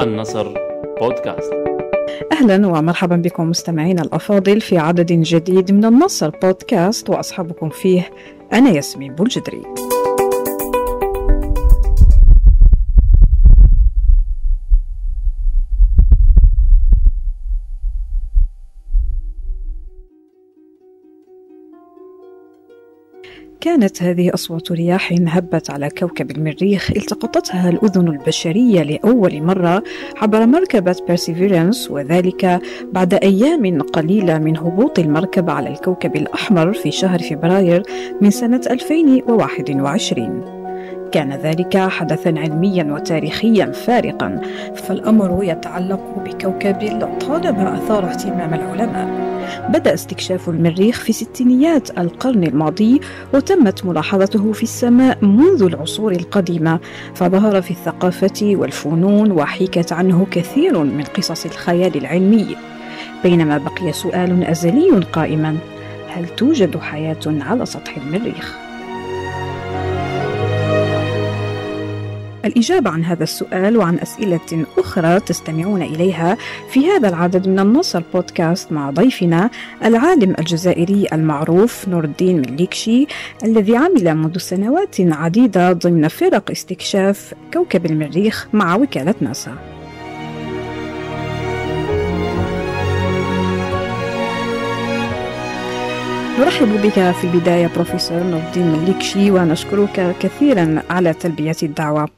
النصر بودكاست. أهلا ومرحبا بكم مستمعينا الأفاضل في عدد جديد من النصر بودكاست وأصحابكم فيه أنا ياسمين بولجدري كانت هذه أصوات رياح هبت على كوكب المريخ التقطتها الأذن البشرية لأول مرة عبر مركبة بيرسيفيرنس وذلك بعد أيام قليلة من هبوط المركبة على الكوكب الأحمر في شهر فبراير من سنة 2021 كان ذلك حدثا علميا وتاريخيا فارقا فالأمر يتعلق بكوكب طالما اثار اهتمام العلماء. بدأ استكشاف المريخ في ستينيات القرن الماضي وتمت ملاحظته في السماء منذ العصور القديمة. فظهر في الثقافة والفنون وحكت عنه كثير من قصص الخيال العلمي. بينما بقي سؤال أزلي قائما هل توجد حياة على سطح المريخ؟ الإجابة عن هذا السؤال وعن أسئلة أخرى تستمعون إليها في هذا العدد من النصر بودكاست مع ضيفنا العالم الجزائري المعروف نور الدين مليكشي الذي عمل منذ سنوات عديدة ضمن فرق استكشاف كوكب المريخ مع وكالة ناسا. نرحب بك في البداية بروفيسور نور الدين مليكشي ونشكرك كثيرا على تلبية الدعوة.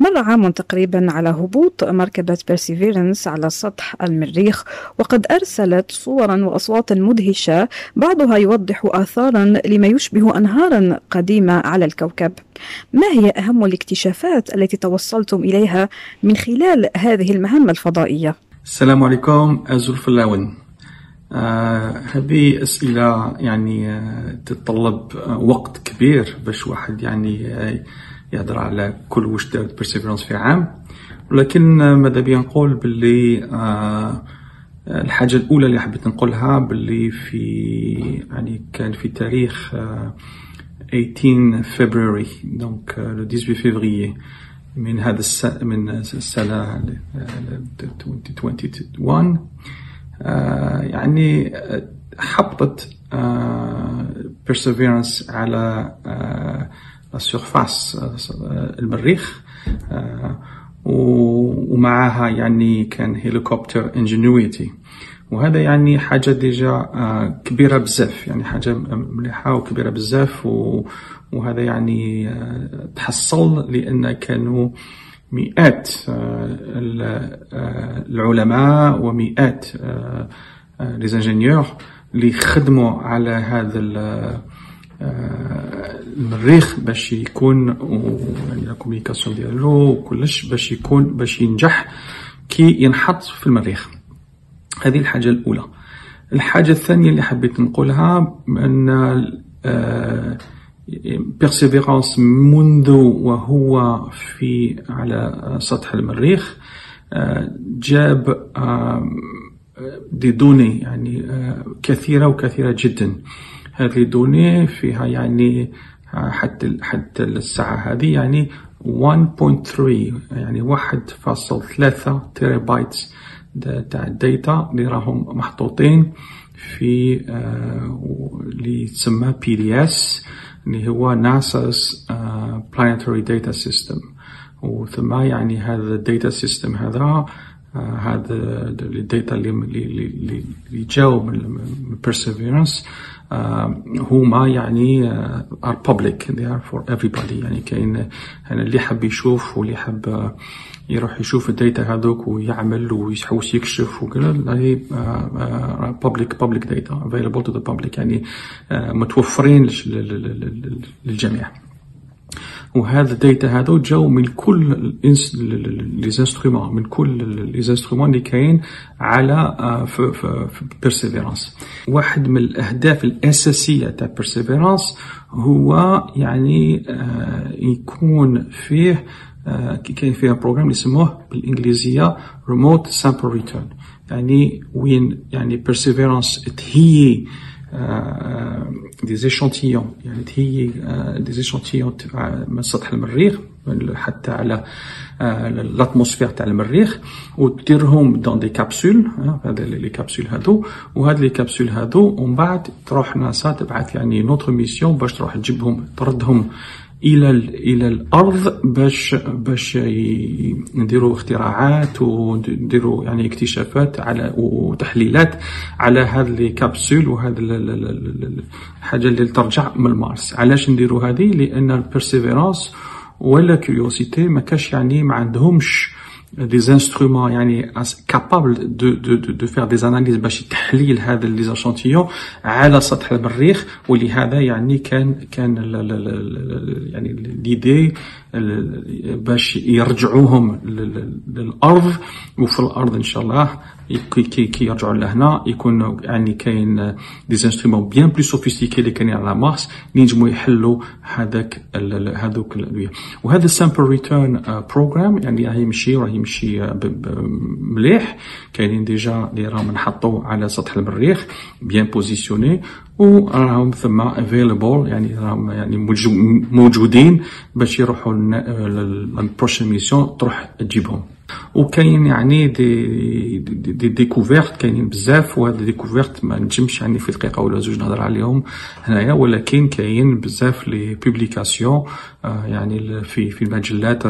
مر عام تقريبا على هبوط مركبة بيرسيفيرنس على سطح المريخ وقد أرسلت صورا وأصواتا مدهشة بعضها يوضح آثارا لما يشبه أنهارا قديمة على الكوكب ما هي أهم الاكتشافات التي توصلتم إليها من خلال هذه المهمة الفضائية؟ السلام عليكم azul fellawen آه هذه أسئلة يعني آه تتطلب آه وقت كبير باش واحد يعني آه يهضر على كل واش دارت Perseverance في عام. ولكن ماذا بيا نقول باللي آه الحاجة الأولى اللي حبيت نقولها باللي في يعني كان في تاريخ آه 18 فبراير donc le 18 فيفري من هذا السنة من السنة 2021 آه يعني حبطت Perseverance على ال surface المريخ ومعها يعني كان هليكوبتر Ingenuity وهذا يعني حاجة déjà كبيرة بزاف يعني حاجة مليحة وكبيرة بزاف وهذا يعني تحصل لأن كانوا مئات العلماء ومئات les ingénieurs اللي خدموا على هذا المريخ باش يكون يعني la communication ديالو وكلش باش يكون باش ينجح كي ينحط في المريخ هذه الحاجة الأولى. الحاجة الثانية اللي حبيت نقولها أن Perseverance منذ وهو في على سطح المريخ جاب des données يعني كثيرة وكثيرة جدا. هذه ال données فيها يعني حتى حتى الساعة هذه يعني 1.3 يعني 1.3 terabytes تاع ال data اللي راهم محطوطين في اللي تسمى PDS اللي هو NASA's Planetary Data System وثم يعني هذا ال data system هذا هذا ال data اللي اللي اللي جاوا من Perseverance. هما يعني are public. They are for everybody. يعني كاين يعني اللي حب يشوف واللي حب يروح يشوف ال data هذوك ويعمل ويحوس يكشف وكذا هي public public data available to the public. يعني متوفرين للجميع. وهذا ال data هذا جاو من كل les instruments من كل les instruments اللي كاين على في, في, في Perseverance واحد من الاهداف الاساسيه تاع Perseverance هو يعني يكون فيه كاين فيها programme اللي يسموه بالانجليزيه remote sample return يعني وين يعني Perseverance تهيي des échantillons يعني هي des échantillons من سطح المريخ حتى على ال atmosphère تاع المريخ وديرهم dans des capsules هذا les capsules هذو وهاد les capsules هذو ومن بعد تروح ناسا تبعث يعني une autre mission باش تروح تجيبهم تردهم إلى إلى الأرض باش باش نديروا اختراعات ونديروا يعني اكتشافات على وتحليلات على هذه les capsules وهذا الحاجة اللي ترجع من مارس. علاش نديروا هذه؟ لأن ال Perseverance ولا Curiosity ما كاش يعني ما عندهمش des instruments يعني capables de, de, de, de faire des analyses باش تحليل هذا les échantillons على سطح المريخ ولهذا يعني كان كان يعني l'idée باش يرجعوهم للأرض وفي الأرض إن شاء الله كي كي يرجعوا لهنا يكون يعني كاين des instruments bien plus sophistiqués اللي كاينين على مارس اللي ينجموا يحلوا هذاك هذوك les données. وهذا ال sample return program يعني راهي يمشي راهي يمشي مليح. كاينين déjà اللي راهم نحطوا على سطح المريخ bien positionnés وراهم ثم available يعني راهم يعني موجودين باش يروحوا ال prochaine mission تروح تجيبهم. وكاين يعني des des, des découvertes كاينين بزاف وهاد découvertes ما نجمش يعني في دقيقة ولا زوج نهضر عليهم هنايا ولكن كاين بزاف les publications يعني في في المجلات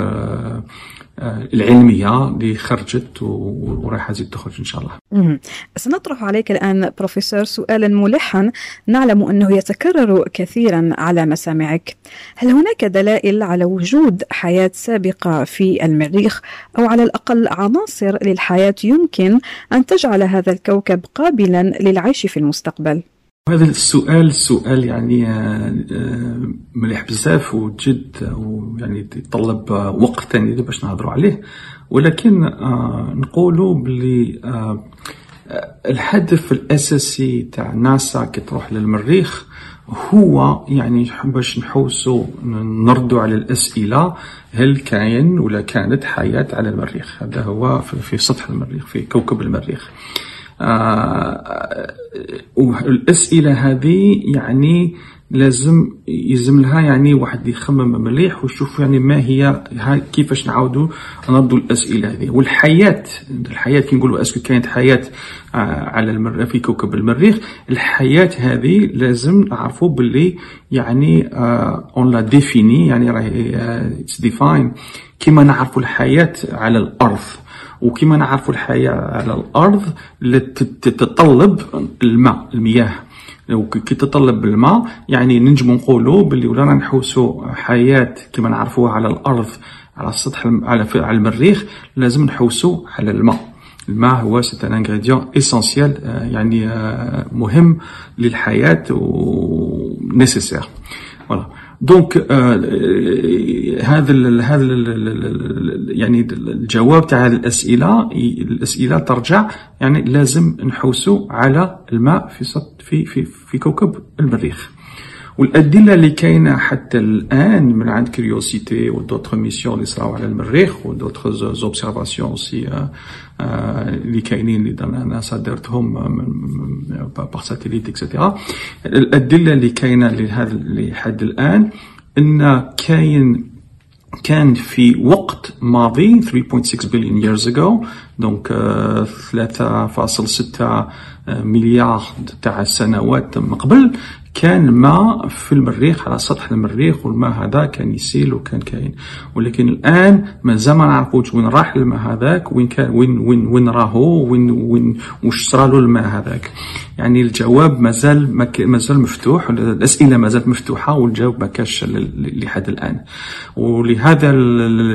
العلمية اللي خرجت وراح تزيد تخرج إن شاء الله. سنطرح عليك الآن بروفيسور سؤالا ملحا نعلم أنه يتكرر كثيرا على مسامعك. هل هناك دلائل على وجود حياة سابقة في المريخ أو على الأقل عناصر للحياة يمكن أن تجعل هذا الكوكب قابلا للعيش في المستقبل؟ هذا السؤال سؤال يعني مليح بزاف وجد ويعني يتطلب وقت ثاني باش نهضروا عليه. ولكن نقولوا بلي الهدف الأساسي تاع ناسا كي تروح للمريخ هو يعني باش نحوسوا نردوا على الأسئلة هل كاين ولا كانت حياة على المريخ؟ هذا هو في سطح المريخ في كوكب المريخ. آه والاسئله هذه يعني لازم يلزم لها يعني واحد يخمم مليح ويشوف يعني ما هي كيفاش نعاودوا نردوا الأسئلة هذه. والحياة الحياة كي نقولوا est-ce que كانت حياة على المر في كوكب المريخ الحياة هذه لازم نعرفوا باللي يعني on l'a définie يعني راهي defined كيما نعرفوا الحياة على الأرض وكما نعرفوا الحياة على الأرض تتطلب الماء المياه وكي تتطلب الماء يعني نجم نقولوا باللي ولا نحوسوا حياة كما نعرفوها على الأرض على السطح على على المريخ لازم نحوسوا على الماء الماء هو c'est un ingrédient essentiel يعني مهم للحياة و nécessaire voilà donc هذا هذا يعني الجواب تاع هذه الاسئله الأسئلة ترجع يعني لازم نحوسوا على الماء في في في في كوكب المريخ والأدلة اللي كاينة حتى الآن من عند كريوسيتي و d'autres missions اللي صراو على المريخ و d'autres observations aussi اللي كاينين اللي ناسا دارتهم par satellite et cetera الأدلة اللي كاينة لهذا لحد الآن إن كاين كان في وقت ماضي 3.6 billion years ago donc 3.6 مليار تاع السنوات من قبل كان ماء في المريخ على سطح المريخ والماء هذا كان يسيل وكان كاين. ولكن الآن مازال ما نعرفوش وين راح الماء هذاك وين كان وين وين وين راهو وين وين واش صرالو الماء هذاك. يعني الجواب مازال مازال مفتوح الأسئلة مازالت مفتوحة والجواب ما كاش لحد الآن. ولهذا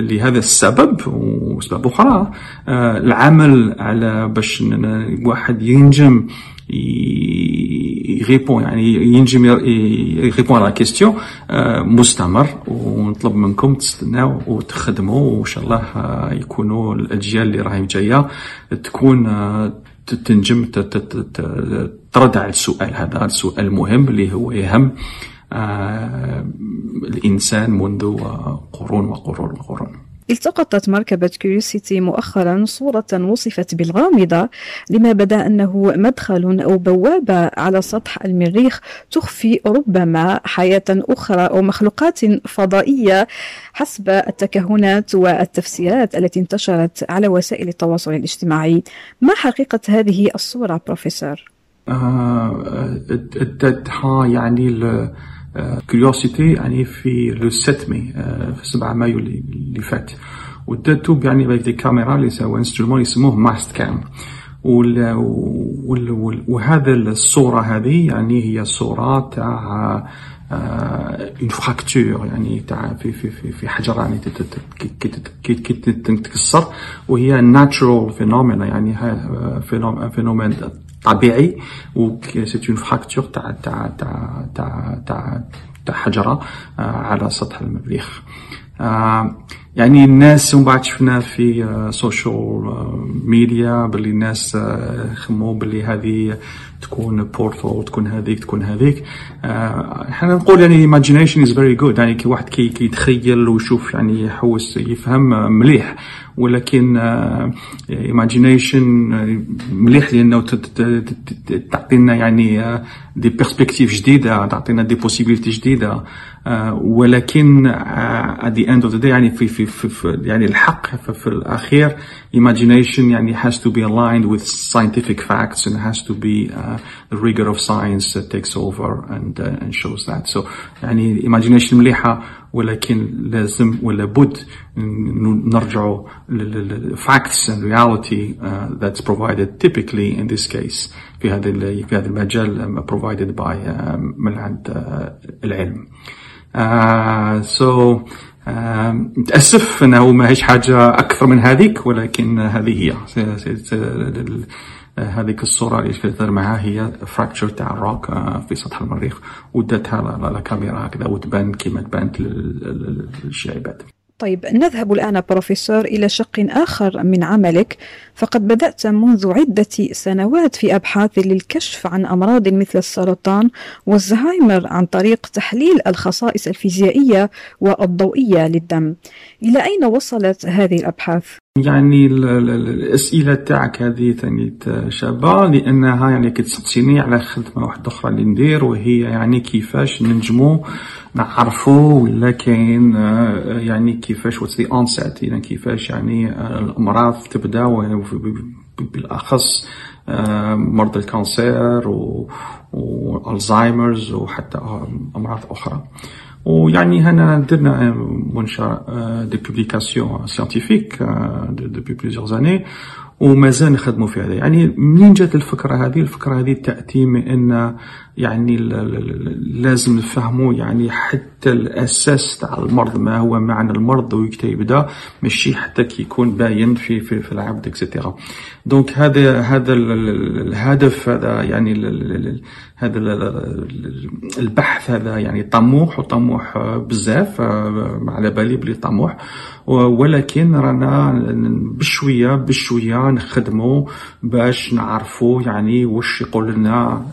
لهذا السبب واسباب أخرى العمل على باش واحد ينجم يـ répond يعني ينجم يـ répond على question مستمر ونطلب منكم تستناو وتخدموا وان شاء الله يكونوا الاجيال اللي راهي جاية تكون تنجم ترد على السؤال هذا السؤال المهم اللي هو يهم الانسان منذ قرون وقرون وقرون التقطت مركبة كيوريسيتي مؤخرا صورة وصفت بالغامضة لما بدا أنه مدخل أو بوابة على سطح المريخ تخفي ربما حياة أخرى أو مخلوقات فضائية حسب التكهنات والتفسيرات التي انتشرت على وسائل التواصل الاجتماعي ما حقيقة هذه الصورة بروفيسور؟ ادتها يعني كيوريوسيتي يعني في le 7 ماي في 7 مايو اللي فات وداتو يعني des caméras اللي سوا instrument يسموه Mastcam وهذا الصورة هذه يعني هي صورة تاع une fracture يعني تاع في في في في حجره يعني كي تتكسر وهي natural phenomena يعني phénomène طبيعي و c'est une fracture تاع تاع تاع تاع تاع تاع حجره على سطح المريخ يعني الناس من بعد شفنا في social media باللي الناس خمو باللي هذه تكون portal تكون هذيك تكون هذيك إحنا نقول يعني imagination is very good يعني كي واحد كي يتخيل ويشوف يعني يحوس يفهم مليح ولكن imagination مليح لأنه تعطينا يعني des perspectives جديده تعطينا des possibilités جديده ولكن at the end of the day يعني في في, في, يعني الحق في, في الاخير imagination يعني has to be aligned with scientific facts and has to be uh, the rigor of science that takes over and uh, and shows that so يعني imagination مليحه ولكن لازم ولا بد facts and reality uh, that's provided typically in this case في هذا في هذا المجال by uh, من عند uh, العلم. Uh, so متأسف إنه ما هيش حاجة أكثر من هذيك ولكن هذه هي هذيك الصورة اللي تظهر معها؟ هي فراكتشر تاع الروك في سطح المريخ. ودتها لكاميرا هكذا وتبان كما تبانت للشعبات طيب نذهب الآن بروفيسور إلى شق آخر من عملك. فقد بدأت منذ عدة سنوات في أبحاث للكشف عن أمراض مثل السرطان والزهايمر عن طريق تحليل الخصائص الفيزيائية والضوئية للدم. إلى أين وصلت هذه الأبحاث؟ يعني الأسئلة تاعك هذه ثاني شابة لأنها يعني كتسقسيني على خدمة واحدة أخرى اللي ندير وهي يعني كيفاش ننجمو نعرفوا ولا كاين يعني كيفاش what's the onset يعني كيفاش يعني الأمراض تبدأ بالأخص مرضى ال cancer و Alzheimer's وحتى أمراض أخرى. ويعني هنا درنا منشأ des publications scientifiques depuis plusieurs années ومازال نخدموا في هذا. يعني منين جات الفكرة هذه؟ الفكرة هذه تأتي من أن يعني لازم نفهموا يعني حتى الاساس تاع المرض ما هو معنى المرض وكي يبدا ماشي حتى كي يكون باين في في, في العبد et cetera donc هذا هذا الهدف هذا يعني هذا البحث هذا يعني طموح وطموح بزاف على بالي بلي طموح ولكن رانا بشويه بشويه نخدموا باش نعرفوا يعني واش يقول لنا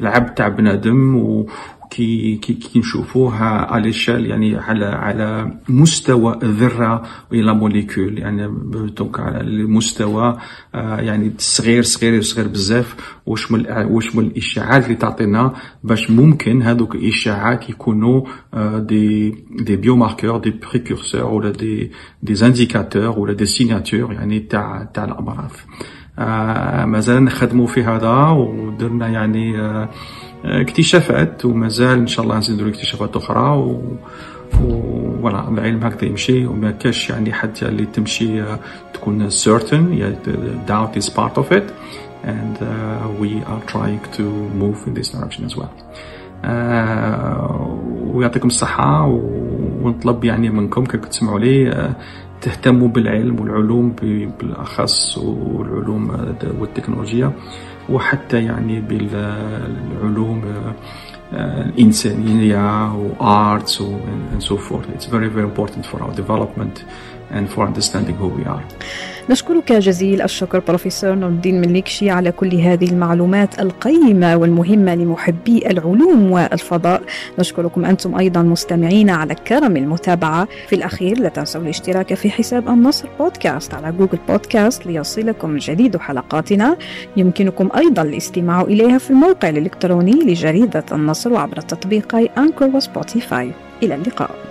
العبد تاع بنادم و كي كي نشوفوها على يعني على على مستوى الذرة إلى موليكول يعني دونك على المستوى يعني صغير صغير صغير بزاف. واش من الإشاعات اللي تعطينا باش ممكن هذوك الإشاعات يكونوا دي دي بيو ماركور دي بريكورسور ولا دي دي زانديكاتور ولا دي سيناتور يعني تاع تاع الأمراض. مازال نخدموا في هذا ودرنا يعني اكتشافات ومازال إن شاء الله نزيدوا اكتشافات أخرى و ولا العلم هكذا يمشي وما كاش يعني حتى اللي تمشي تكون certain yeah, doubt is part of it and uh, we are trying to move in this direction as well. uh, ويعطيكم الصحة ونطلب يعني منكم كي تسمعوا لي uh, تهتموا بالعلم والعلوم بالأخص والعلوم والتكنولوجيا وحتى يعني بالعلوم الإنسانية و arts and so forth. It's very very important for our development and for understanding who we are. نشكرك جزيل الشكر بروفيسور نور الدين مليكشي على كل هذه المعلومات القيمة والمهمة لمحبي العلوم والفضاء. نشكركم أنتم أيضا مستمعين على كرم المتابعة. في الأخير لا تنسوا الاشتراك في حساب النصر بودكاست على جوجل بودكاست ليصلكم جديد حلقاتنا. يمكنكم أيضا الاستماع إليها في الموقع الإلكتروني لجريدة النصر وعبر تطبيقي أنكر وسبوتيفاي. إلى اللقاء.